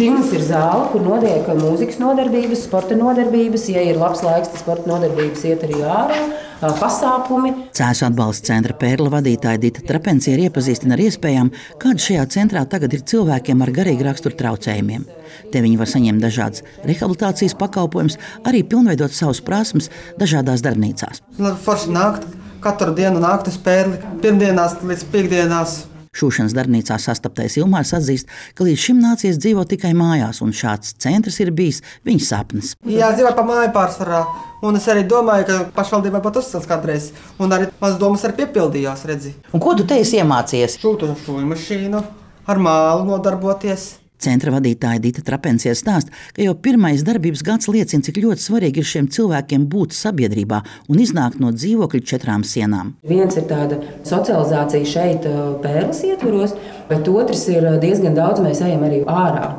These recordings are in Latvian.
Mums ir zāle, kur notiek mūzikas nodarbības, sporta nodarbības. Ja ir labs laiks, tad sporta nodarbības iet arī ārā. Pasākumi. Cēsu atbalsta centra pērla vadītāja Dita Trapencija ir iepazīstina ar iespējām, kāda šajā centrā tagad ir cilvēkiem ar garīgu raksturu traucējumiem. Te viņi var saņemt dažādas rehabilitācijas pakalpojumus, arī pilnveidot savus prasmes dažādās darbnīcās. Forši nākt, katru dienu nākt uz pērli, pirmdienās līdz piekdienās Šūšanas darbnīcā sastaptais Ilmārs atzīst, ka līdz šim nācies dzīvot tikai mājās, un šāds centrs ir bijis viņa sapnis. Jā, dzīvoju pa māju pārsvarā. Un es arī domāju, ka pašvaldībai pat uzsācis kādreiz. Un arī manas domas arī piepildījās. Redzi. Un ko tu te esi iemācījies? Šūtu šūnu mašīnu, ar mālu nodarboties. Centra vadītāja Dita Trapencija stāsta, ka jau pirmais darbības gads liecina, cik ļoti svarīgi ir šiem cilvēkiem būt sabiedrībā un iznākt no dzīvokļa četrām sienām. Viens ir tāda socializācija šeit, pērles ietvaros, bet otrs ir diezgan daudz mēs ejam arī ārā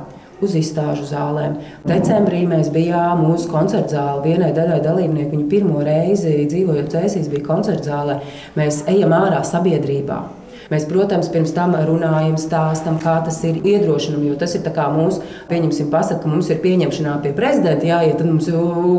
uz izstāžu zālēm. Decembrī mēs bijām mūsu koncerta zālē. Vienai daļai dalībnieku viņa pirmo reizi dzīvojot Cēsīs bija koncerta zālē. Mēs ejam ārā sabiedrībā. Mēs, protams, pirms tam runājam, stāstam, kā tas ir iedrošinām, jo tas ir mūsu, pieņemsim, pasaka, ka mums ir pieņemšanā pie prezidenta jāiet, tad mums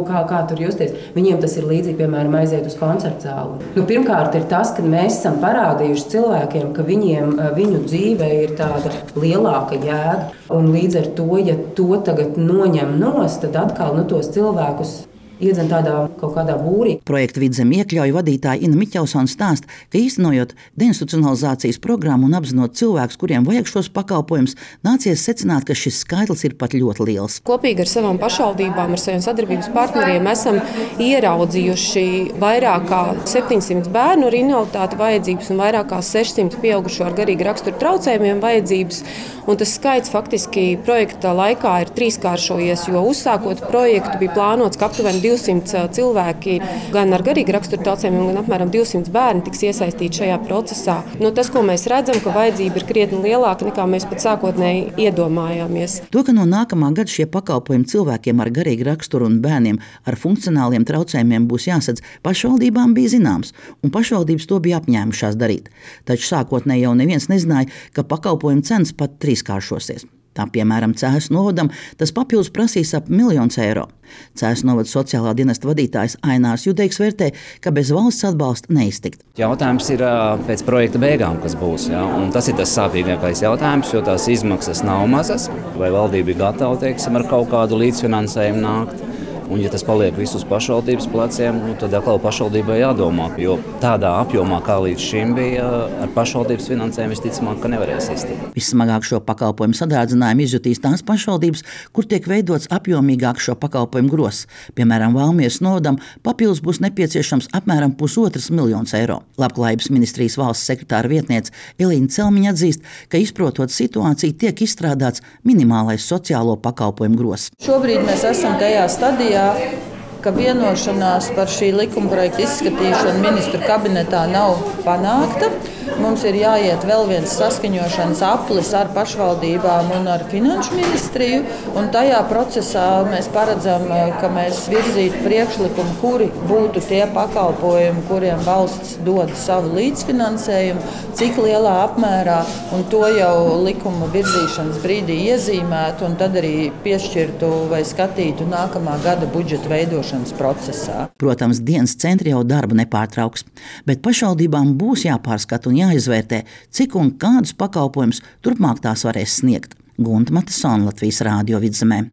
kā, kā tur justies. Viņiem tas ir līdzīgi, piemēram, aiziet uz koncertu zāli. Nu, pirmkārt, ir tas, ka mēs esam parādījuši cilvēkiem, ka viņiem, viņu dzīve ir tāda lielāka jēga. Un līdz ar to, ja to tagad noņem nost, tad atkal nu, tos cilvēkus iedzen tādā kaut kādā būrī. Projekta vidzem iekļauju vadītāja Ina Miķelsona stāsta, ka īstenojot deinstitucionalizācijas programmu un apzinot cilvēkus, kuriem vajag šos pakalpojumus, nācies secināt, ka šis skaitlis ir pat ļoti liels. Kopīgi ar savām pašvaldībām, ar saviem sadarbības partneriem esam ieraudzījuši vairāk kā 700 bērnu ar invaliditāti vajadzības un vairāk kā 600 pieaugušo ar garīgu raksturu traucējumiem vajadzības. Un tas skaits faktiski projekta laikā ir trīskāršojies, jo uzsākot projektu bija plānots, ka aptuveni 200 cilvēki, gan ar garīgu raksturu traucējumiem, gan apmēram 200 bērni tiks iesaistīti šajā procesā. No tas, ko mēs redzam, ka vajadzība ir krietni lielāka nekā mēs pat sākotnēji iedomājāmies. To, ka no nākamā gada šie pakalpojumi cilvēkiem ar garīgu raksturu un bērniem ar funkcionāliem traucējumiem būs jāsadz, pašvaldībām bija zināms, un pašvaldības to bija apņēmušās darīt. Taču sākotnēji jau neviens nezināja, ka pakalpojumu cenas pat trīskāršosies. Tā piemēram, Cēlus novadam tas papildus prasīs ap miljonus eiro. Cēlus novada sociālā dienesta vadītājs Ainārs Judeiks vērtē, ka bez valsts atbalsta neiztikt. Jautājums ir pēc projekta beigām, kas būs. Ja? Un tas ir tas sāpīgākais jautājums, jo tās izmaksas nav mazas. Vai valdība ir gatava teiksim, ar kaut kādu līdzfinansējumu nākt? Un, ja tas paliek visus pašvaldības pleciem, nu, tad atkal pašvaldībai jādomā. Jo tādā apjomā, kā līdz šim bija, ar pašvaldības finansējumu visticamāk, ka nevarēs iztikt. Vismagāk šo pakalpojumu sadārdzinājumu izjutīs tās pašvaldības, kur tiek veidots apjomīgāk šo pakalpojumu gross. Piemēram, Valmijas novadam papildus būs nepieciešams apmēram pusotras miljonus eiro. Labklājības ministrijas valsts sekretāra vietniece Elīna Celmiņa atzīst, ka izprotot situāciju tiek izstrādāts minimālais sociālo pakalpojumu gross. Šobrīd mēs esam tajā stadijā, No. Ka vienošanās par šī likuma projekta izskatīšanu ministru kabinetā nav panākta. Mums ir jāiet vēl viens saskaņošanas aplis ar pašvaldībām un ar finanšu ministriju. Tajā procesā mēs paredzam, ka mēs virzītu priekšlikumu, kuri būtu tie pakalpojumi, kuriem valsts dod savu līdzfinansējumu, cik lielā apmērā, un to jau likuma virzīšanas brīdī iezīmētu un tad arī piešķirtu vai skatītu nākamā gada budžeta veidošanas procesā. Protams, dienas centri jau darbu nepārtrauks, bet pašvaldībām būs jāpārskata un jāizvērtē, cik un kādus pakalpojumus turpmāk tās varēs sniegt. Gunta Matisona Latvijas Rādio vidzemē.